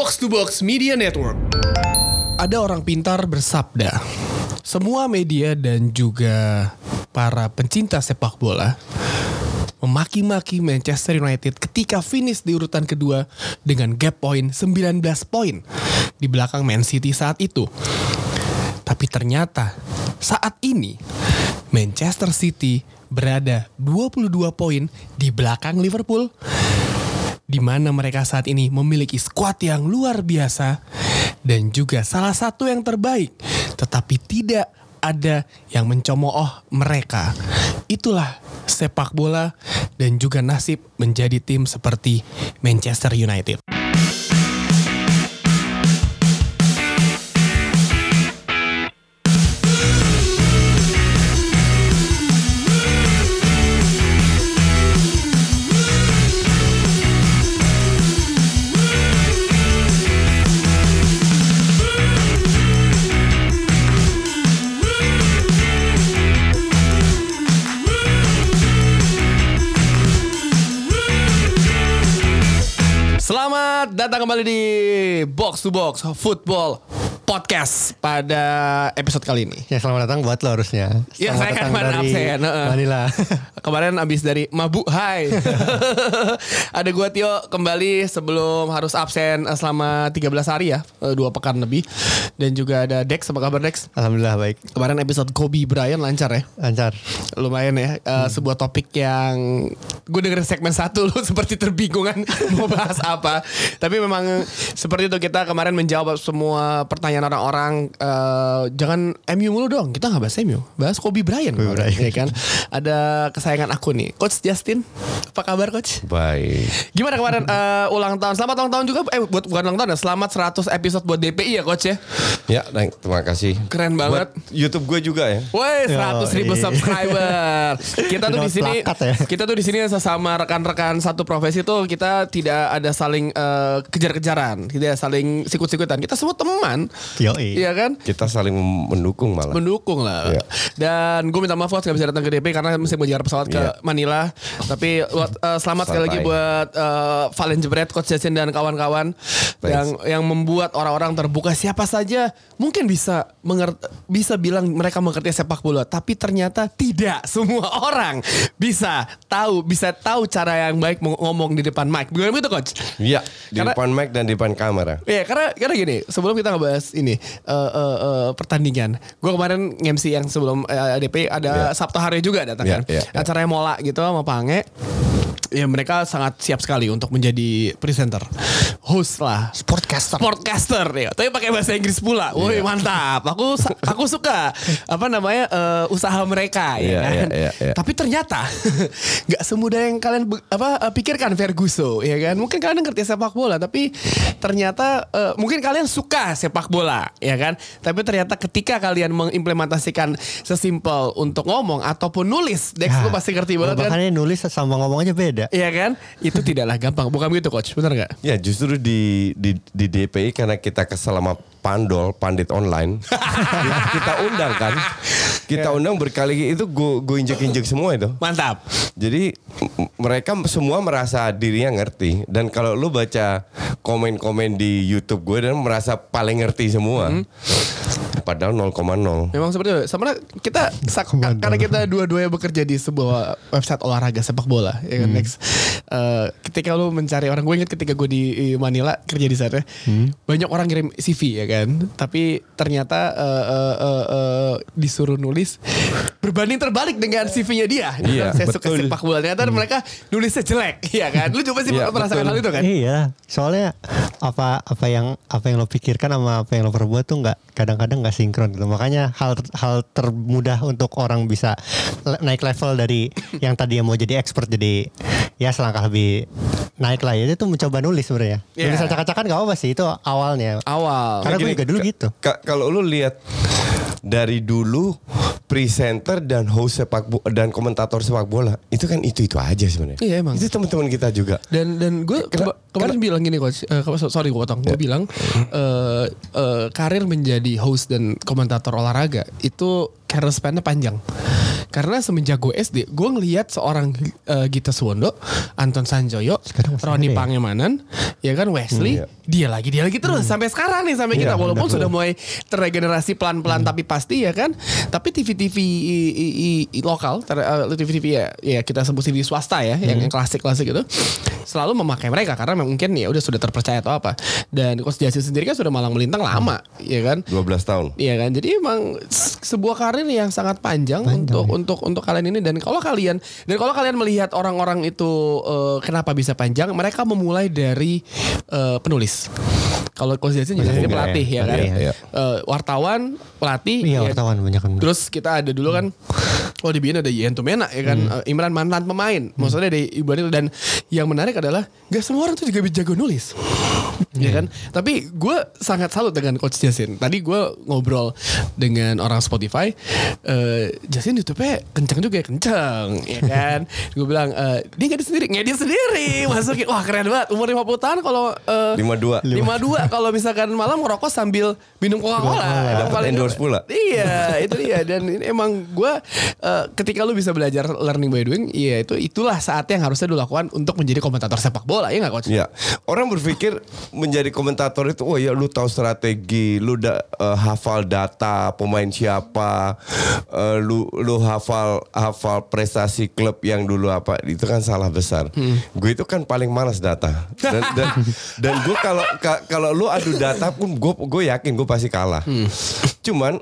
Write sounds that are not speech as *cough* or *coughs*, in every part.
Box to Box Media Network. Ada orang pintar bersabda, semua media dan juga para pencinta sepak bola memaki-maki Manchester United ketika finish di urutan kedua dengan gap point 19 poin di belakang Man City saat itu. Tapi ternyata saat ini Manchester City berada 22 poin di belakang Liverpool di mana mereka saat ini memiliki skuad yang luar biasa dan juga salah satu yang terbaik, tetapi tidak ada yang mencemooh mereka. Itulah sepak bola dan juga nasib menjadi tim seperti Manchester United. Kembali di Box to Box Football Podcast pada episode kali ini. Ya selamat datang buat lo harusnya. Ya, saya kan dari absen, heeh. Manila. *laughs* Kemarin abis dari Mabuk Hai *laughs* Ada gua Tio kembali sebelum harus absen eh, selama 13 hari ya eh, Dua pekan lebih Dan juga ada Dex, apa kabar Dex? Alhamdulillah baik. Kemarin episode Kobe Bryant lancar ya Lancar. Lumayan ya Eh, Sebuah topik yang Gue dengerin segmen satu lu *laughs* seperti terbingungan Mau bahas apa Tapi memang seperti itu kita kemarin menjawab semua pertanyaan orang-orang Eh, Jangan MU mulu dong Kita gak bahas MU Bahas Kobe Bryant Kobe Bryant. ya kan Ada kesayangan aku nih Coach Justin Apa kabar Coach? Baik. Gimana kemarin eh, ulang tahun Selamat ulang tahun juga Eh buat, bukan ulang tahun ya Selamat 100 episode buat DPI ya Coach ya Ya, Neng, terima kasih. Keren banget. Buat YouTube gue juga ya. Woi, Yo, 100 ribu subscriber. Kita tuh di sini, ya. kita tuh di sini sesama rekan-rekan satu profesi tuh kita tidak ada saling eh, kejar-kejaran, tidak saling sikut-sikutan. Kita semua teman. Iya kan? Kita saling mendukung malah. Mendukung lah. Iya. Dan gue minta maaf Wats, gak bisa datang ke DP karena mesti mengejar pesawat ke Iya. Manila. Tapi eh, selamat sekali lagi buat eh, Valen Jebret, Coach Jason dan kawan-kawan yang yang membuat orang-orang terbuka siapa saja mungkin bisa mengerti, bisa bilang mereka mengerti sepak bola, tapi ternyata tidak semua *laughs* orang bisa tahu bisa tahu cara yang baik ngomong di depan mic. Bukan begitu Coach? Iya, di Karena- depan mic dan di depan kamera. Iya karena karena gini sebelum kita ngebahas ini eh, eh, eh, pertandingan, gue kemarin MC yang sebelum eh, ADP ada Iya. Sabtu hari juga datang Iya, kan, iya, iya. acaranya Mola gitu sama Pange. Ya mereka sangat siap sekali untuk menjadi presenter, host lah, Sportcaster. sportcaster ya. Tapi pakai bahasa Inggris pula. Woi Iya. mantap. Aku aku suka apa namanya eh, usaha mereka ya Iya, kan. iya, iya, iya. Tapi ternyata *laughs* nggak semudah yang kalian apa eh, pikirkan Ferguson ya kan. Mungkin kalian ngerti sepak bola tapi ternyata eh, mungkin kalian suka sepak bola ya kan. Tapi ternyata ketika kalian mengimplementasikan sesimpel untuk ngomong ataupun nulis, Dex Ya. lu pasti ngerti banget kan. Nulis sama ngomong aja beda. Iya kan? Itu tidaklah gampang. Bukan begitu coach, benar nggak? Ya justru di di di DPI karena kita kesel sama Pandol, pandit online. *laughs* kita undang kan. Kita undang berkali itu gue gue injek-injek semua itu. Mantap. Jadi mereka semua merasa dirinya ngerti dan kalau lu baca komen-komen di YouTube gue dan merasa paling ngerti semua. Padahal 0,0. Memang seperti itu. Sama kita *laughs* sak- karena kita dua-duanya bekerja di sebuah website olahraga sepak bola, ya kan next. Eh, ketika lu mencari orang, gue inget ketika gue di Manila kerja di sana, banyak orang ngirim CV ya kan, tapi ternyata eh, eh, eh, eh, disuruh nulis berbanding terbalik dengan CV-nya dia. Iya, Saya suka betul. sepak bola. Ternyata mereka nulisnya jelek, *laughs* ya kan? Lu coba sih Iya, merasakan hal itu kan? Iya, soalnya apa apa yang apa yang lo pikirkan sama apa yang lo perbuat tuh nggak kadang-kadang nggak sinkron gitu. Makanya hal hal termudah untuk orang bisa naik level dari *coughs* yang tadi yang mau jadi expert jadi ya selangkah lebih naik lah ya itu mencoba nulis sebenarnya. Iya. Nulis acak-acakan gak apa sih itu awalnya. Awal. Karena gue juga dulu gitu. ka- kalau lu lihat dari dulu presenter dan host sepak dan komentator sepak bola itu kan itu itu aja sebenarnya. Iya, emang. Itu teman-teman kita juga. Dan dan gue Kena- kemarin bilang gini coach, eh, ke- sorry gue potong, gue bilang eh, eh, karir menjadi host dan komentator olahraga itu career span-nya panjang. Karena semenjak gue SD, gue ngelihat seorang eh, Gita Suwondo, Anton Sanjoyo, Roni ya? Pangemanan, ya kan Wesley, Hmm, iya. dia lagi dia lagi terus sampai sekarang nih sampai kita Iya, walaupun benar. sudah mulai terregenerasi pelan-pelan tapi pasti ya kan tapi TV-TV i- i- lokal ter- eh, TV-TV ya ya kita sebut TV swasta ya yang, yang klasik-klasik itu selalu memakai mereka karena memang mungkin ya udah sudah terpercaya atau apa dan Coach sendiri kan sudah malang melintang lama ya kan 12 tahun. Iya kan, jadi emang sebuah karir yang sangat panjang, untuk untuk untuk kalian ini. Dan kalau kalian dan kalau kalian melihat orang-orang itu eh, kenapa bisa panjang, mereka memulai dari eh, penulis. Kalau Coach Jasin juga ini pelatih ya kan, iya, iya. Eh, wartawan, pelatih, Iya ya. wartawan banyak. Kan. Terus kita ada dulu kan Oh di BN ada Ian Tumena ya kan? Eh, Imran mantan pemain. Maksudnya dari itu Dan yang menarik adalah Gak semua orang tuh juga bisa jago nulis Ya kan? Tapi gue sangat salut dengan Coach Jasin Tadi gue ngobrol Dengan orang Spotify eh Jasin YouTube-nya kenceng juga ya? Kenceng Ya kan? *laughs* Gue bilang eh, Dia ngedit sendiri. Ngedit sendiri. Masukin. Wah keren banget. Umur 50 tahun kalau eh, 52. 52 *laughs* kalau misalkan malam ngerokok sambil minum Coca-Cola. Dapat paling- endorse pula. Iya, *laughs* itu dia. Dan ini emang gue eh, ketika lu bisa belajar learning by doing, iya itu itulah saat yang harusnya lu lakukan untuk menjadi komentator sepak bola. Ya nggak coach? Ya, orang berpikir menjadi komentator itu, oh ya lu tahu strategi, lu udah eh, hafal data pemain siapa, eh, lu lu hafal hafal prestasi klub yang dulu apa, itu kan salah besar. Gue itu kan paling malas data, dan dan, *laughs* dan gue kalau ka- kalau lu adu data pun gue gue yakin gue pasti kalah. Cuman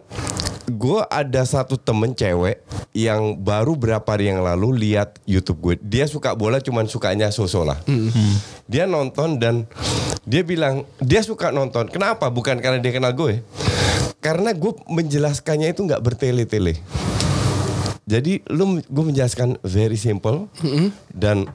gue ada satu temen cewek yang baru berapa hari yang lalu lihat YouTube gue. Dia suka bola cuman sukanya sosok lah. Dia nonton dan dia bilang dia suka nonton. Kenapa? Bukan karena dia kenal gue. Karena gue menjelaskannya itu nggak bertele-tele. Jadi lu gue menjelaskan very simple dan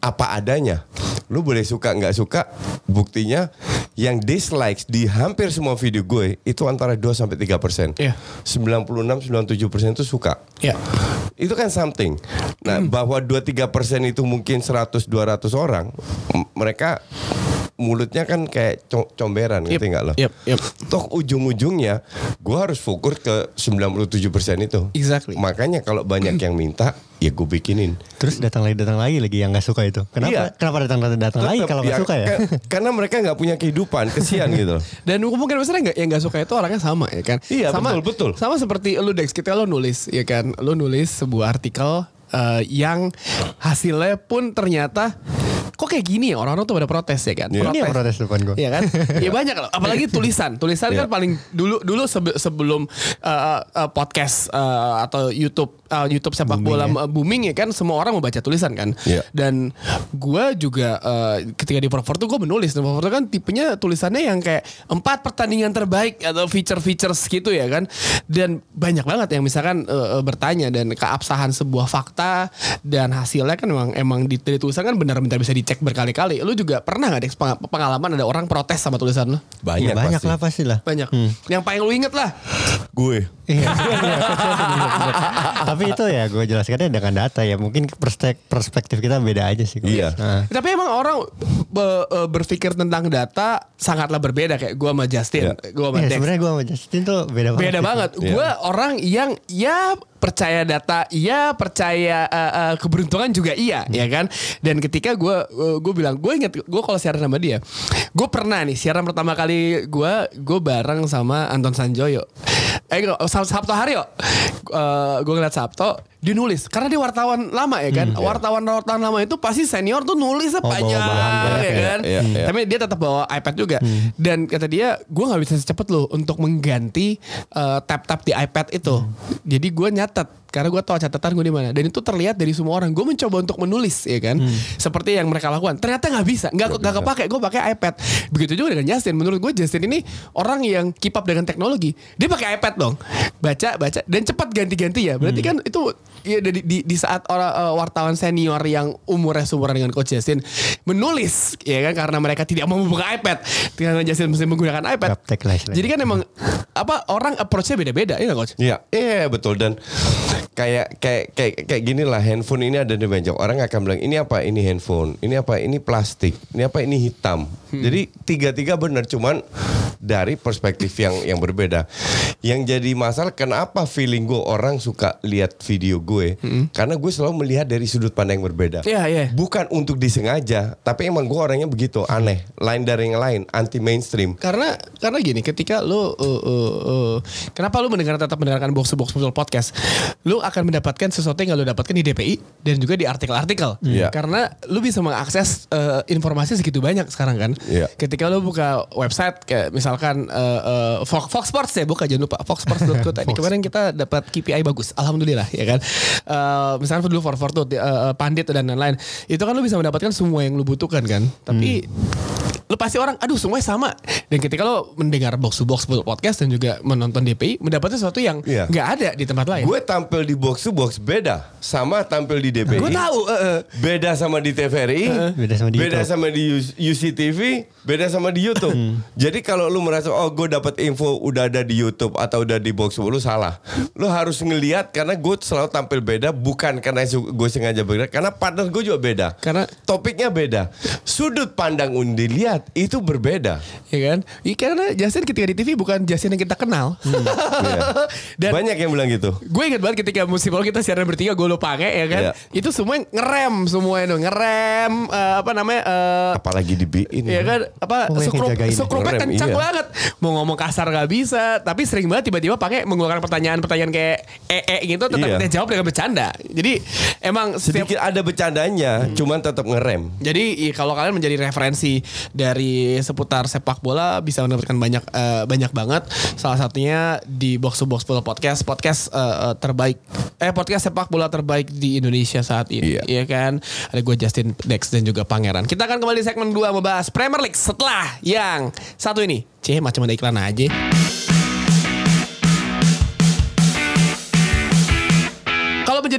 apa adanya. Lu boleh suka nggak suka, buktinya yang dislikes di hampir semua video gue itu antara 2 sampai 3 persen. Iya. 96 97 persen itu suka. Ya. Itu kan something. Nah, bahwa 2-3 persen itu mungkin 100-200 orang, m- mereka mulutnya kan kayak co- comberan, ngerti nggak lo? Yep, yep. Toh ujung-ujungnya, gue harus fokus ke 97 persen itu. Exactly. Makanya kalau banyak yang minta, ya gue bikinin. Terus datang lagi datang lagi lagi yang nggak suka itu. Kenapa? Iya. Kenapa datang datang datang lagi kalau nggak suka ya? ka- karena mereka nggak punya kehidupan, kesian gitu. loh. *laughs* Dan mungkin besar nggak yang nggak suka itu orangnya sama ya kan? Iya, sama, betul, betul. Sama seperti lu Dex, kita lo nulis ya kan, lu nulis sebuah artikel eh, yang hasilnya pun ternyata kok kayak gini ya orang-orang tuh pada protes ya kan? Iya. Ini yang protes depan gue. Iya kan? Iya banyak loh. Apalagi tulisan. Tulisan kan Iya. paling dulu dulu sebe- sebelum uh, uh, podcast uh, atau YouTube uh, YouTube sepak bola uh, booming ya kan semua orang mau baca tulisan kan. Iya. Dan gue juga uh, ketika di Profor tuh gue menulis. Profor tuh kan tipenya tulisannya yang kayak empat pertandingan terbaik atau feature-features gitu ya kan. Dan banyak banget yang misalkan uh, bertanya dan keabsahan sebuah fakta dan hasilnya kan emang emang di, dari tulisan kan benar-benar bisa dicek berkali-kali. Lu juga pernah nggak Dex, peng- pengalaman ada orang protes sama tulisan lu? Banyak, Iya, banyak pasti. lah pasti lah. Banyak. Yang paling lu inget lah. Gue. Iya. *laughs* Tapi itu ya gue jelaskannya dengan data ya. Mungkin perspek- perspektif kita beda aja sih. Iya. Nah. Tapi emang orang be- eh, berpikir tentang data sangatlah berbeda kayak gua sama Justin, Iya. gua sama Iya, Dex. sebenarnya gue sama Justin tuh beda banget. Beda banget. Iya. Gua orang yang ya percaya data, iya percaya eh, eh, keberuntungan juga iya, ya kan. Dan ketika gua eh, gua bilang, gue inget gue kalau siaran sama dia, gue pernah nih siaran pertama kali gua gue bareng sama Anton Sanjoyo. Eh Sabto Haryo. Eh, gue ngeliat Sabto, dia nulis karena dia wartawan lama ya kan. wartawan wartawan lama itu pasti senior tuh nulisnya Oh, panjang bahan ya ya. kan. Iya, iya. Tapi dia tetap bawa iPad juga. Dan kata dia, gue nggak bisa secepat loh untuk mengganti eh, tab-tab di iPad itu. Jadi gue nyatet karena gue tahu catatan gue di mana. Dan itu terlihat dari semua orang. Gue mencoba untuk menulis, ya kan, seperti yang mereka lakukan. Ternyata nggak bisa, nggak nggak kepake. Gue pakai iPad. Begitu juga dengan Justin. Menurut gue Justin ini orang yang keep up dengan teknologi. Dia pakai iPad dong, baca baca dan cepat ganti-ganti ya. Berarti kan itu ya di, di, di saat orang eh, wartawan senior yang umurnya seumuran dengan Coach Justin menulis, ya kan, karena mereka tidak mau membuka iPad, karena Justin mesti menggunakan iPad. Gaptek lah istilahnya. Jadi kan emang apa orang approach-nya beda-beda, ya Coach? Iya, iya betul. Dan kayak kayak kayak kayak gini lah handphone ini ada di meja. Orang akan bilang ini apa? Ini handphone. Ini apa? Ini plastik. Ini apa? Ini hitam. Jadi tiga tiga benar cuman dari perspektif yang yang berbeda. Yang jadi masalah kenapa feeling gue orang suka lihat video gue? Karena gue selalu melihat dari sudut pandang yang berbeda. Iya, iya. Bukan untuk disengaja, tapi emang gue orangnya begitu aneh, lain dari yang lain, anti mainstream. Karena karena gini, ketika lu uh, uh, uh, kenapa lu mendengar tetap mendengarkan box to box Puzzle podcast, lu akan mendapatkan sesuatu yang gak lu dapatkan di DPI dan juga di artikel-artikel. Iya. Karena lu bisa mengakses uh, informasi segitu banyak sekarang kan. Iya. Ketika lu buka website kayak misalkan uh, uh, Fox, Fox Sports ya, buka jangan lupa foxsports.co *laughs* tadi kemarin kita dapat KPI bagus, alhamdulillah ya kan. Uh, misalkan dulu for for tuh uh, pandit dan lain-lain. Itu kan lu bisa mendapatkan semua yang lu butuhkan kan. Tapi lu pasti orang aduh semuanya sama dan ketika lo mendengar box to box podcast dan juga menonton DPI mendapatkan sesuatu yang Iya. nggak ada di tempat lain Gue tampil di box to box beda sama tampil di DPI. gue tahu eh, eh. Beda sama di TVRI, Beda sama di beda YouTube. sama di UCTV, beda sama di YouTube. Jadi kalau lu merasa oh gue dapat info udah ada di YouTube atau udah di box lu salah. Lu harus ngelihat karena gue selalu tampil beda bukan karena gue sengaja beda, karena partner gue juga beda. Karena- topiknya beda, sudut pandang undi lihat itu berbeda. ya kan Iya, karena Justin ketika di TV bukan Justin yang kita kenal Iya. *laughs* dan Banyak yang bilang gitu. gue ingat banget ketika musim lalu kita siaran bertiga gue lupa pakai ya kan Iya. itu semua ngerem semua itu ngerem eh, apa namanya eh, Apalagi di BIN. Iya kan apa Oh, Ngerem, kencang iya. banget. Mau ngomong kasar gak bisa, tapi sering banget tiba-tiba pakai mengeluarkan pertanyaan-pertanyaan kayak ee -e gitu tetap Iya. kita jawab dengan bercanda. Jadi emang setiap Sedikit ada bercandanya, cuman tetap ngerem. jadi i- kalau kalian menjadi referensi dari seputar sepak bola bisa mendapatkan banyak eh, banyak banget. Salah satunya di Box to Box Bola Podcast, podcast eh, terbaik eh podcast sepak bola terbaik di Indonesia saat ini. Iya. Iya kan? Ada gue Justin Dex dan juga Pangeran. Kita akan kembali di segmen 2 membahas Premier League setelah yang satu ini. C macam ada iklan aja.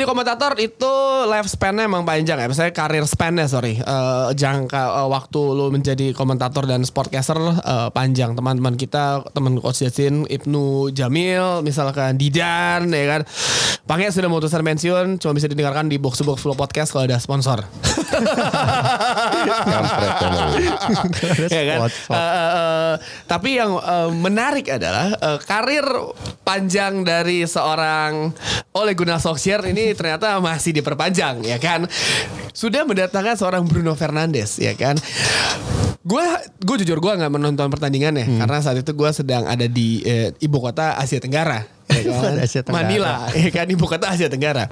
Menjadi komentator itu life span-nya emang panjang ya. Misalnya karir span-nya sorry. Eh, jangka eh, waktu lu menjadi komentator dan sportcaster eh, panjang. Teman-teman kita, teman coach Justin, Ibnu Jamil, misalkan Didan ya kan. Pange sudah memutuskan pensiun, cuma bisa didengarkan di Box Box Flow Podcast kalau ada sponsor. *laughs* Emang. *laughs* ya kan? Eh, eh, eh, tapi yang eh, menarik adalah eh, karir panjang dari seorang Ole Gunnar Solskjaer ini ternyata masih diperpanjang ya kan. Sudah mendatangkan seorang Bruno Fernandes ya kan. Gue gue jujur gue nggak menonton pertandingannya karena saat itu gue sedang ada di eh, ibu kota Asia Tenggara. Ya kan? Asia Tenggara. Manila ya kan ibu kota Asia Tenggara.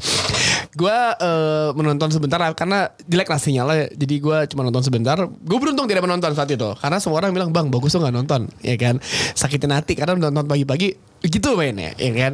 Gue eh, menonton sebentar karena jelek lah sinyalnya. Jadi gue cuma nonton sebentar. Gue beruntung tidak menonton saat itu karena semua orang bilang bang bagus tuh nggak nonton ya kan. Sakitin hati karena nonton pagi-pagi gitu mainnya ya kan.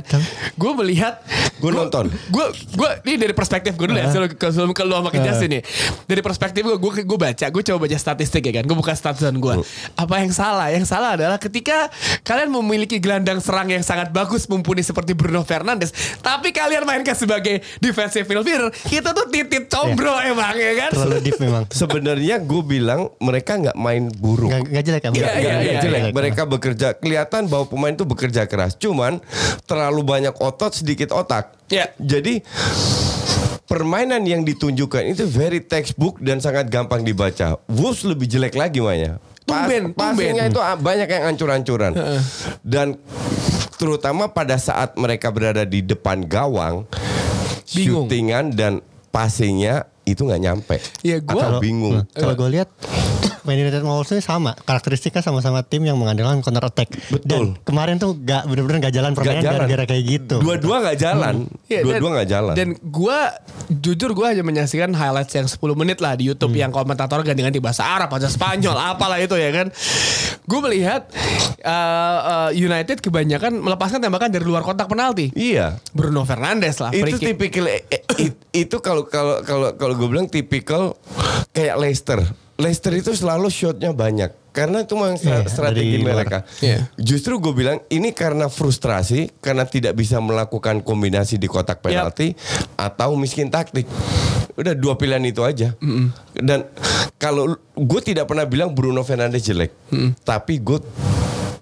Gue melihat Gue nonton. gue gue ini dari perspektif gue dulu ya sebelum ke sebelum ke lu sama ke nih dari perspektif gue gue gue baca gue coba baca statistik ya kan gue buka statusan gue apa yang salah yang salah adalah ketika kalian memiliki gelandang serang yang sangat bagus mumpuni seperti Bruno Fernandes tapi kalian mainkan sebagai defensive midfielder itu tuh titit combro emang ya kan Terlalu deep memang. *laughs* Sebenarnya gue bilang mereka nggak main buruk. Nggak, jelek kan? Iya, iya, iya, jelek. Mereka bekerja kelihatan bahwa pemain itu bekerja keras. Cuman terlalu banyak otot sedikit otak. Iya. Jadi permainan yang ditunjukkan itu very textbook dan sangat gampang dibaca. Wolves lebih jelek lagi mainnya. Pas- Tumben, passingnya tumben. itu banyak yang ancur-ancuran. Dan terutama pada saat mereka berada di depan gawang, Bingung. shootingan dan passingnya itu nggak nyampe. Iya, gua- Atau bingung. Kalau gue lihat Man United sama Wolves ini sama karakteristiknya sama-sama tim yang mengandalkan counter attack. Betul. Dan kemarin tuh gak bener-bener gak jalan permainan jalan. gara-gara kayak gitu. Dua-dua nggak jalan. Iya, Dua-dua nggak jalan. Dan gue jujur gue hanya menyaksikan highlights yang 10 menit lah di YouTube yang komentator ganti-ganti bahasa Arab, bahasa Spanyol, *laughs* apalah itu ya kan. Gue melihat uh, uh, United kebanyakan melepaskan tembakan dari luar kotak penalti. iya. Bruno Fernandes lah. itu tipikal eh, eh, it- itu kalau kalau kalau kalau gue bilang tipikal kayak Leicester. Leicester itu selalu shotnya banyak karena itu memang Iya, strategi mereka. Iya. Justru gue bilang ini karena frustrasi karena tidak bisa melakukan kombinasi di kotak penalti atau miskin taktik. Udah dua pilihan itu aja. Dan kalau gue tidak pernah bilang Bruno Fernandes jelek, tapi gue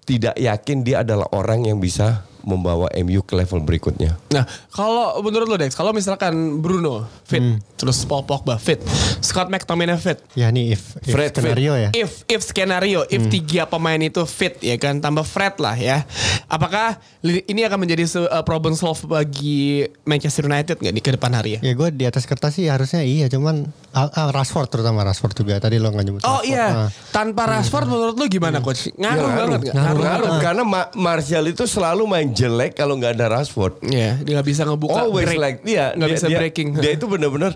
tidak yakin dia adalah orang yang bisa membawa MU ke level berikutnya. Nah, kalau menurut lo Dex, kalau misalkan Bruno fit, terus Paul Pogba fit, Scott McTominay fit, Ya nih if, if Fred skenario ya. if if skenario, if tiga pemain itu fit ya kan, tambah Fred lah ya, apakah ini akan menjadi uh, problem solve bagi Manchester United nggak di ke depan hari ya? Ya gue di atas kertas sih harusnya iya cuman ah, ah, Rashford terutama Rashford juga tadi lo nggak nyebut. Oh Rashford. iya, Ah. tanpa Rashford menurut lo gimana coach? Ngaruh Ya, banget nggak? Ngaruh. Ngaruh. Ngaruh, karena Ma- Martial itu selalu main jelek kalau nggak ada Rashford. Iya, dia nggak bisa ngebuka Always break. like dia nggak bisa dia, breaking. Dia itu benar-benar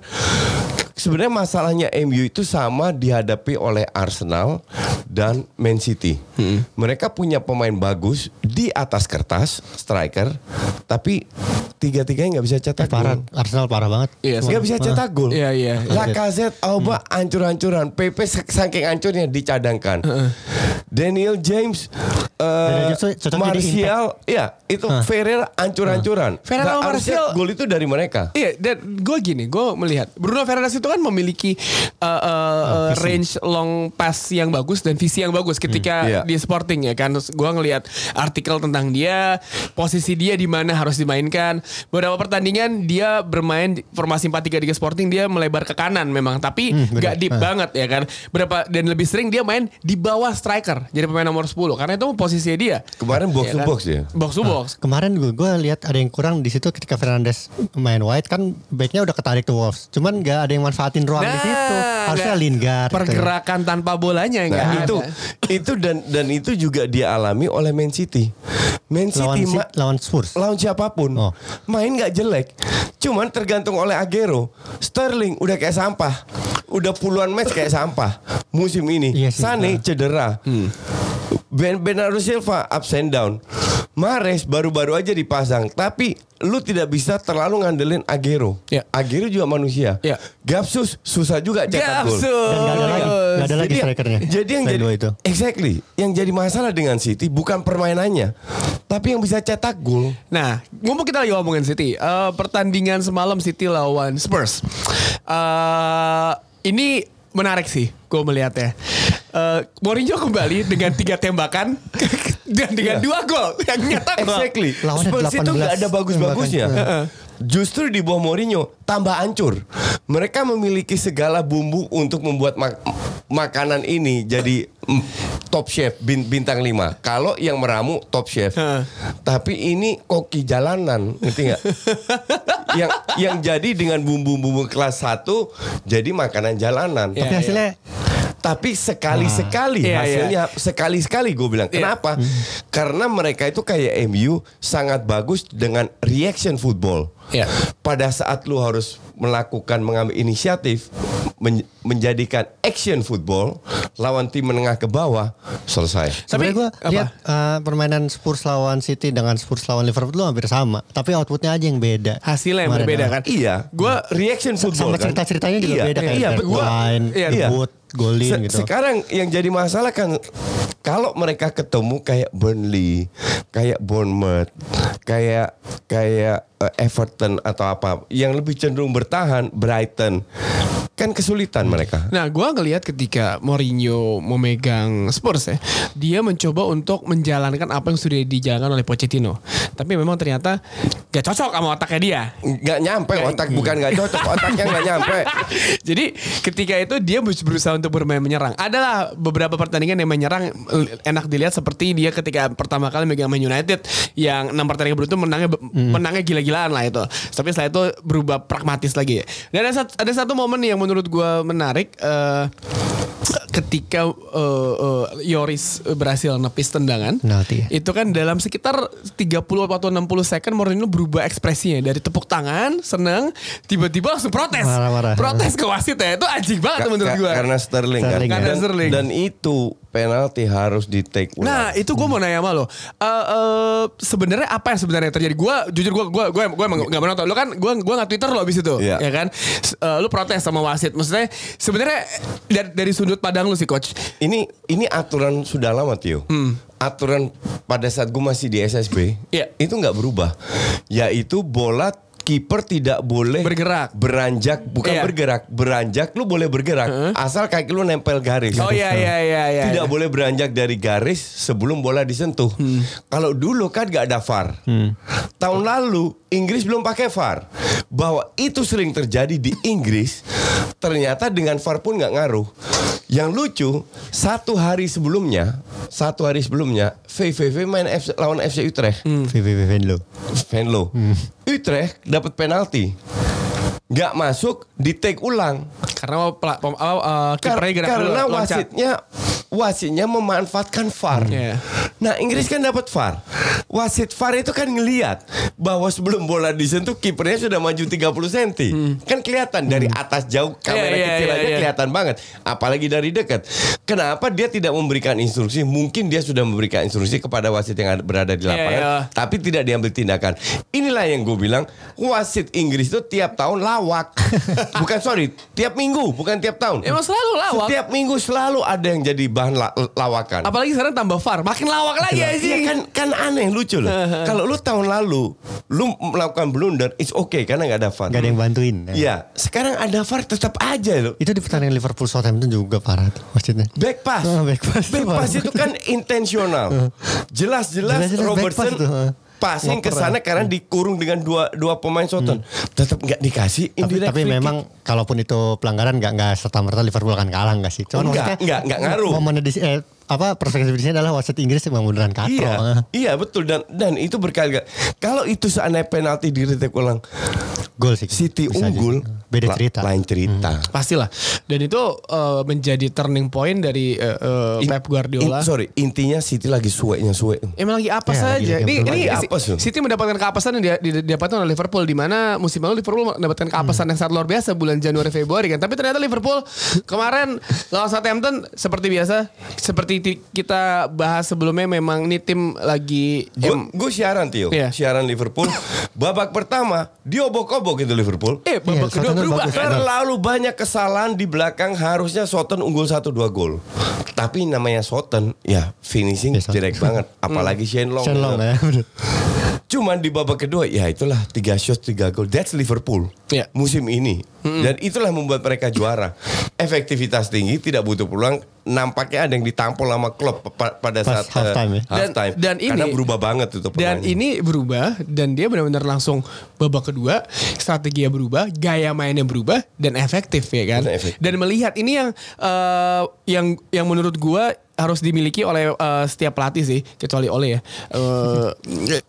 sebenarnya masalahnya MU itu sama dihadapi oleh Arsenal dan Man City. Hmm. Mereka punya pemain bagus di atas kertas striker, tapi tiga-tiganya nggak bisa cetak Eh, parah, gol. Arsenal parah banget. Iya, Nggak bisa cetak gol. Iya, iya. Lacazette, Auba ancur-ancuran. PP saking hancurnya dicadangkan. Daniel James, eh, Daniel di Martial, ya itu Ferreira ancur-ancuran. Ferreira Nggak, sama harusnya Martial- gol itu dari mereka. Iya, dan gue gini, gue melihat Bruno Fernandes itu kan memiliki uh, uh, uh, range long pass yang bagus dan visi yang bagus ketika Iya. di Sporting ya kan. Terus gue ngelihat artikel tentang dia, posisi dia di mana harus dimainkan. Beberapa pertandingan dia bermain di formasi 4-3-3 Sporting dia melebar ke kanan memang, tapi nggak deep banget ya kan. Berapa dan lebih sering dia main di bawah striker, jadi pemain nomor 10 karena itu posisinya dia. Kemarin box Ya to kan? box ya. Box to box. Kemarin gue gue lihat ada yang kurang di situ ketika Fernandes main wide kan backnya udah ketarik ke Wolves. Cuman nggak ada yang manfaatin ruang di situ. Harusnya nggak- Lingard. gitu. Pergerakan tanpa bolanya Nah, nggak itu itu dan dan itu juga dia alami oleh Man City. Man lawan City si- ma- lawan Spurs. lawan siapa pun Oh. main nggak jelek cuman tergantung oleh Agero Sterling udah kayak sampah udah puluhan match kayak sampah musim ini Iya sih. Sane cedera Ben Bernardo Silva ups and down Mares baru-baru aja dipasang tapi lu tidak bisa terlalu ngandelin Agero Ya. Agero juga manusia Ya. Gapsus susah juga cetak gol Gapsus. Dan nggak ada lagi, nggak ada lagi jadi, strikernya. jadi yang Selain jadi itu. exactly yang jadi masalah dengan City bukan permainannya, tapi yang bisa cetak gol. Nah, ngomong kita lagi ngomongin City. Eh, pertandingan semalam City lawan Spurs. Eh, ini menarik sih, gue melihatnya. Eh, Mourinho kembali dengan tiga tembakan *laughs* dan dengan Iya. dua gol *laughs* yang nyetak gol. Exactly. Lawannya Spurs itu 18 nggak ada bagus-bagusnya. tembakan. Justru di bawah Mourinho tambah hancur. Mereka memiliki segala bumbu untuk membuat mak- makanan ini jadi mm, top chef bin- bintang 5. Kalau yang meramu top chef. Tapi ini koki jalanan, ngerti nggak? *laughs* yang yang jadi dengan bumbu-bumbu kelas 1 jadi makanan jalanan. Iya, Tapi hasilnya Tapi sekali-sekali Iya, hasilnya sekali-sekali gue bilang. Iya. Kenapa? Karena mereka itu kayak MU sangat bagus dengan reaction football. Iya. Pada saat lu harus melakukan mengambil inisiatif men- menjadikan action football lawan tim menengah ke bawah selesai. Sebenarnya gue lihat eh, permainan Spurs lawan City dengan Spurs lawan Liverpool tuh hampir sama, tapi outputnya aja yang beda. Hasilnya yang Kemarin, berbeda ah. kan. Iya, Gua- reaction football Sama kan. cerita-ceritanya juga Iya, beda kayak Iya, back gua line, iya. Golin Se- gitu. Sekarang yang jadi masalah kan kalau mereka ketemu kayak Burnley, kayak Bournemouth, kayak kayak eh, Everton atau apa yang lebih cenderung bertahan Brighton kan kesulitan mereka. Nah, gua ngelihat ketika Mourinho memegang Spurs ya, dia mencoba untuk menjalankan apa yang sudah dijalankan oleh Pochettino. Tapi memang ternyata gak cocok sama otaknya dia. Nggak nyampe otak bukan nggak cocok otaknya nggak *laughs* nyampe. Jadi ketika itu dia berusaha untuk bermain menyerang. Adalah beberapa pertandingan yang menyerang enak dilihat seperti dia ketika pertama kali megang Man United yang enam pertandingan beruntun menangnya menangnya gila-gilaan lah itu. Tapi setelah itu berubah pragmatis lagi. Dan ada satu, ada satu momen yang menurut gua menarik eh, ketika eh, eh, Yoris berhasil nepis tendangan. Penalti ya. Itu kan dalam sekitar 30 atau 60 second Mourinho berubah ekspresinya dari tepuk tangan, seneng, tiba-tiba langsung protes. Marah-marah. Protes ke wasit ya. Itu anjing banget Ka- menurut gua. Karena Sterling, Sterling, kan. ya. Dan, Karena Sterling. dan itu penalti harus di take ulang. Nah itu gue mau nanya sama lo. Eh, eh, sebenarnya apa yang sebenarnya terjadi? Gue jujur gue gue gue gue emang gak menonton. Lo kan gue gue nggak Twitter lo abis itu, Iya. ya kan? Eh, lo protes sama wasit. Maksudnya sebenarnya dari, dari sudut pandang lu sih coach. Ini ini aturan sudah lama Tio. Aturan pada saat gue masih di SSB Iya. itu nggak berubah. Yaitu bola kiper tidak boleh Bergerak. beranjak bukan Iya. bergerak beranjak lu boleh bergerak asal kaki lu nempel garis Oh iya iya iya iya. tidak iya. boleh beranjak dari garis sebelum bola disentuh. Hmm. Kalau dulu kan gak ada VAR. Tahun lalu Inggris belum pakai VAR. Bahwa itu sering terjadi di Inggris. Ternyata dengan VAR pun nggak ngaruh. Yang lucu satu hari sebelumnya, satu hari sebelumnya VVV main FC, lawan FC Utrecht. Hmm. VVV Venlo. Venlo. Utrecht dapat penalti. Nggak masuk di take ulang. Karena pela- pem- oh, uh, Kar- gerak karena wasitnya wasitnya memanfaatkan VAR. Iya. Nah Inggris kan dapat VAR. Wasit VAR itu kan ngelihat bahwa sebelum bola disentuh kipernya sudah maju 30 cm. Kan kelihatan dari atas jauh kamera Hmm. Iya, iya, kecil iya, aja iya. kelihatan banget. Apalagi dari dekat. Kenapa dia tidak memberikan instruksi? Mungkin dia sudah memberikan instruksi kepada wasit yang ada- berada di Iya, lapangan, iya. tapi tidak diambil tindakan. Inilah yang gue bilang wasit Inggris itu tiap tahun lawak. *laughs* bukan sorry, tiap minggu, bukan tiap tahun. Emang selalu lawak. Setiap minggu selalu ada yang jadi bahan la- lawakan. Apalagi sekarang tambah VAR, makin lawak lagi Iya anjing. kan kan aneh lucu loh. *laughs* Kalau lu tahun lalu lu melakukan blunder, it's okay karena nggak ada VAR. Gak ada yang bantuin. Iya, sekarang ada VAR tetap aja loh. Itu di pertandingan Liverpool Southampton juga parah tuh maksudnya. Back pass. Ah, back pass Back pass itu kan intensional. *laughs* Jelas-jelas Robertson passing ke sana karena dikurung dengan dua dua pemain Soton. Tetap nggak dikasih Tapi, indirect tapi free kick. memang kalaupun itu pelanggaran nggak nggak serta merta Liverpool akan kalah nggak sih? Cuman Enggak, enggak ngaruh. Momennya di eh, apa perspektif di sini adalah wasit Inggris memang beneran katro. Iya, iya betul dan dan itu berkali-kali. Kalau itu seandainya penalti di retake ulang, Gol sih. City Bisa unggul, jadi. Beda la- cerita. Lain cerita. Pastilah. Dan itu uh, menjadi turning point dari uh, uh, In- Pep Guardiola. in- sorry, intinya City lagi sueknya suek. Emang lagi apa Ya, saja? lagi- Ini ini Lagi tuh. City mendapatkan keapasan yang didapatkan oleh Liverpool di mana musim lalu Liverpool mendapatkan keapasan yang sangat luar biasa bulan Januari Februari kan. Tapi ternyata Liverpool kemarin lawan Southampton seperti biasa, seperti ti- kita bahas sebelumnya memang ini tim lagi Gue siaran Tio, Iya. siaran Liverpool. *laughs* Babak pertama diobok-obok itu Liverpool. eh babak Iya, kedua berubah bagus. Terlalu banyak kesalahan di belakang harusnya Soton unggul 1-2 gol. Tapi namanya Soton ya finishing Soton. jelek banget. Apalagi Shane Long. Shenlong ya. Cuman di babak kedua ya itulah tiga shot tiga gol. That's Liverpool Iya. musim ini. Dan itulah membuat mereka juara. Efektivitas tinggi, tidak butuh peluang. Nampaknya ada yang ditampol sama klub pa- pada Pas saat halftime ya. Dan- halftime. dan Karena ini- berubah banget itu Dan ini berubah dan dia benar-benar langsung babak kedua strateginya berubah, gaya mainnya berubah dan efektif ya kan. Dan efektif. Dan melihat ini yang eh, yang yang menurut gua harus dimiliki oleh eh, setiap pelatih sih kecuali oleh ya. Eh,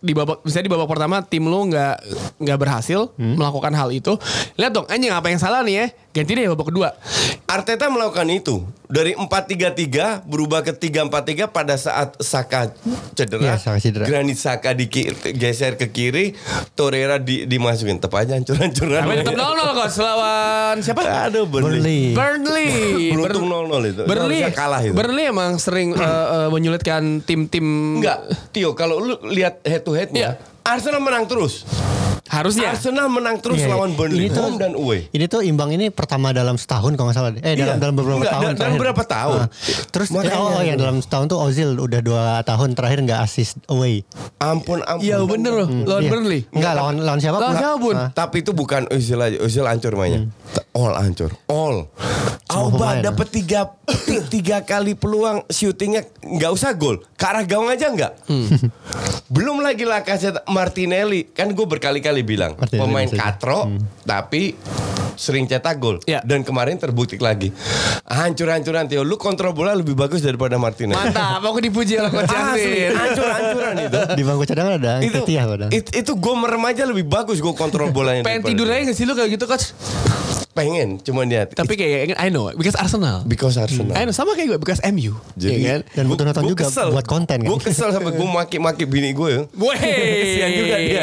di babak misalnya di babak pertama tim lu nggak nggak berhasil melakukan hal itu. Lihat dong anjing apa yang salah nih ya? Ganti deh babak kedua. Arteta melakukan itu dari 4-3-3 berubah ke 3-4-3 pada saat Saka cedera, Iya, Saka cedera. Granit Saka geser ke kiri, Torreira di, dimasukin tep aja hancur-hancuran. Tapi tetap 0-0 kok lawan siapa? Aduh Burnley. Burnley. *laughs* Beruntung Ber- 0-0 itu. Burnley kalah itu. Burnley emang sering eh, eh, menyulitkan tim-tim Enggak, Tio kalau lu lihat head to headnya, Arsenal menang terus. Harusnya. Arsenal menang terus Iya, lawan Burnley ini tuh- home dan away. Ini tuh imbang ini pertama dalam setahun kalau nggak salah. Eh dalam Iya. dalam beberapa Enggak, tahun. da- dalam terakhir. berapa tahun? Ah. Terus eh, Makanya. oh, oh yang dalam setahun tuh Ozil udah dua tahun terakhir nggak assist away. Ampun, ampun. Iya bener loh lawan Iya. Burnley. Enggak lawan lawan siapa? Lawan siapa pun. Ah. Tapi itu bukan Ozil aja, Ozil hancur mainnya. All hancur, all. Auba dapat tiga, ti- tiga kali peluang syutingnya nggak usah gol, ke arah gawang aja nggak. *laughs* Belum lagi lah kaset Martinelli, kan gue berkali-kali bilang Martinelli pemain bisa. katro, tapi sering cetak gol. Ya. Dan kemarin terbukti lagi. Hancur-hancuran Tio, lu kontrol bola lebih bagus daripada Martinelli. Mantap, aku dipuji oleh Coach Asli, Yasin. hancur-hancuran itu. *laughs* Di bangku cadangan ada itu, Ketia padahal. it- itu gue merem aja lebih bagus gue kontrol bolanya. Pengen tidur aja gak sih lu kayak gitu coach? Pengen cuman dia Tapi kayak I know because Arsenal. because Arsenal I know sama kayak gue because MU. Jadi Iya kan? Dan butuh nonton juga buat konten kan. Gue kesel sampai gue *laughs* maki-maki bini gue ya. *laughs* Kesian juga dia.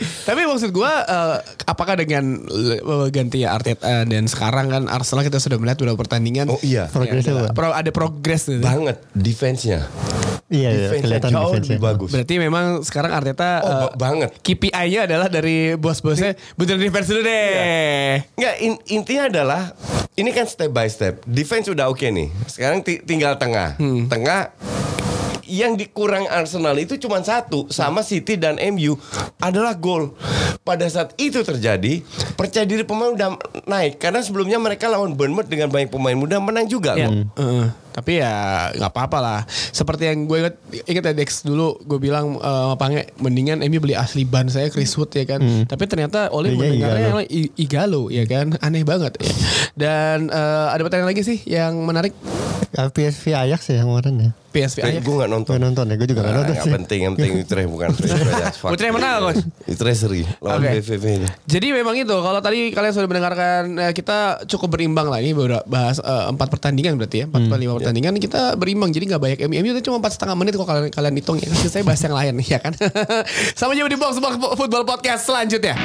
Tapi maksud gue eh, apakah dengan eh, gantinya Arteta dan sekarang kan Arsenal kita sudah melihat beberapa pertandingan. Oh iya. Progresnya ada, apa? pro- ada progres gitu. Banget defense-nya. Iya, iya kelihatan jauh defense lebih bagus. Berarti memang sekarang Arteta Oh, ba- banget. KPI-nya adalah dari bos-bosnya betul defense dulu deh. Enggak, in- intinya adalah ini kan step by step. Defense udah oke nih. Sekarang ti- tinggal tengah. Hmm. Tengah yang dikurang Arsenal itu cuma satu sama City dan MU adalah gol. Pada saat itu terjadi, percaya diri pemain udah naik karena sebelumnya mereka lawan Bournemouth dengan banyak pemain muda menang juga Ya. kok. Heeh. Tapi ya nggak apa-apa lah. Seperti yang gue inget, inget ya Dex dulu gue bilang eh, sama Pange mendingan Emi beli asli ban saya Chris Wood ya kan. Tapi ternyata Oli Belinya mendengarnya Igalo. Igalo ya kan. Aneh banget ya. Dan eh, ada pertanyaan lagi sih yang menarik PSV Ajax ya yang kemarin ya. PSV Kayak Ajax. gue gak nonton. Gue nonton ya, gue juga gak Nah, nonton nggak sih. penting, yang penting *laughs* Utrecht bukan Utrecht. Fuck. Utrecht menang, Coach? Utrecht seri lawan Oke. BVB ini. Jadi memang itu kalau tadi kalian sudah mendengarkan eh, kita cukup berimbang lah ini baru bahas eh, empat pertandingan berarti ya empat Hmm. lima pertandingan kita berimbang jadi nggak banyak MU MU itu cuma empat setengah menit kok kalian kalian hitung ya. Saya bahas yang lain *laughs* ya kan. Sampai jumpa di box box football podcast selanjutnya.